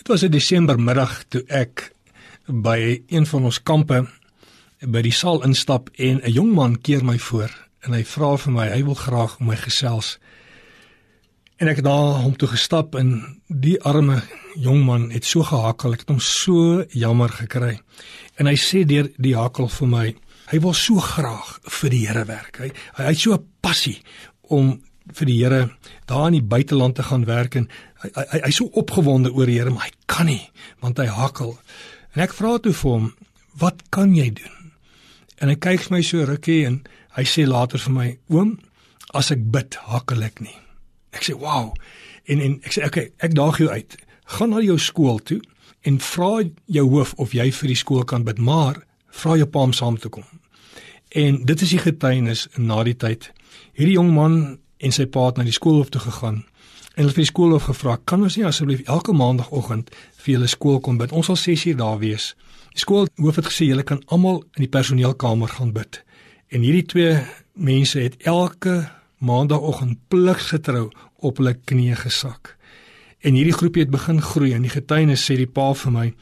Dit was 'n Desembermiddag toe ek by een van ons kampe by die saal instap en 'n jong man keer my voor en hy vra vir my, hy wil graag my gesels. En ek het na hom toe gestap en die arme jong man het so gehakel, ek het hom so jammer gekry. En hy sê deur die hakel vir my, hy wil so graag vir die Here werk. Hy hy het so 'n passie om vir die Here daar in die buiteland te gaan werk en hy hy hy's so opgewonde oor die Here, maar hy kan nie want hy hakkel. En ek vra toe vir hom, "Wat kan jy doen?" En hy kyk vir my so rukkie en hy sê later vir my, "Oom, as ek bid, hakkel ek nie." Ek sê, "Wow." En en ek sê, "Oké, okay, ek daag jou uit. Gaan na jou skool toe en vra jou hoof of jy vir die skool kan bid, maar vra jou pa om saam te kom." En dit is die getuienis na die tyd. Hierdie jong man en sy pa het na die skoolhof toe gegaan en hulle het vir die skoolhof gevra, "Kan ons nie asseblief elke maandagooggend vir julle skool kom bid? Ons sal 6uur daar wees." Die skoolhoof het gesê julle kan almal in die personeelkamer gaan bid. En hierdie twee mense het elke maandagooggend pligsgetrou op hulle knieë gesak. En hierdie groepie het begin groei en die getuienis sê die pa vir my,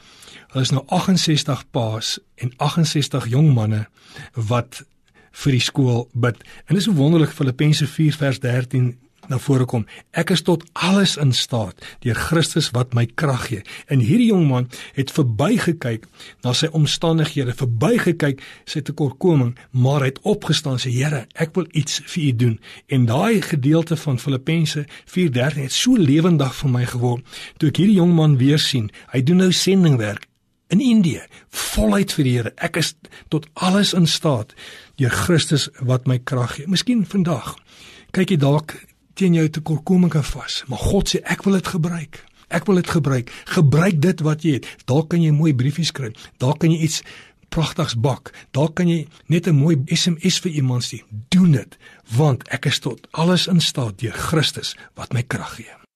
hulle is nou 68 paas en 68 jong manne wat vir die skool bid. En dis so wonderlik Filippense 4 vers 13 na vore kom. Ek is tot alles in staat deur Christus wat my krag gee. En hierdie jong man het verbygekyk na sy omstandighede, verbygekyk sy tekortkoming, maar hy het opgestaan sê Here, ek wil iets vir U doen. En daai gedeelte van Filippense 4:13 het so lewendig vir my geword. Toe ek hierdie jong man weer sien, hy doen nou sendingwerk in Indië, voluit vir die Here. Ek is tot alles in staat deur Christus wat my krag gee. Miskien vandag kyk jy dalk teen jou tekortkoming vas, maar God sê ek wil dit gebruik. Ek wil dit gebruik. Gebruik dit wat jy het. Dalk kan jy mooi briefies skryf. Dalk kan jy iets pragtigs bak. Dalk kan jy net 'n mooi SMS vir iemand stuur. Doen dit, want ek is tot alles in staat deur Christus wat my krag gee.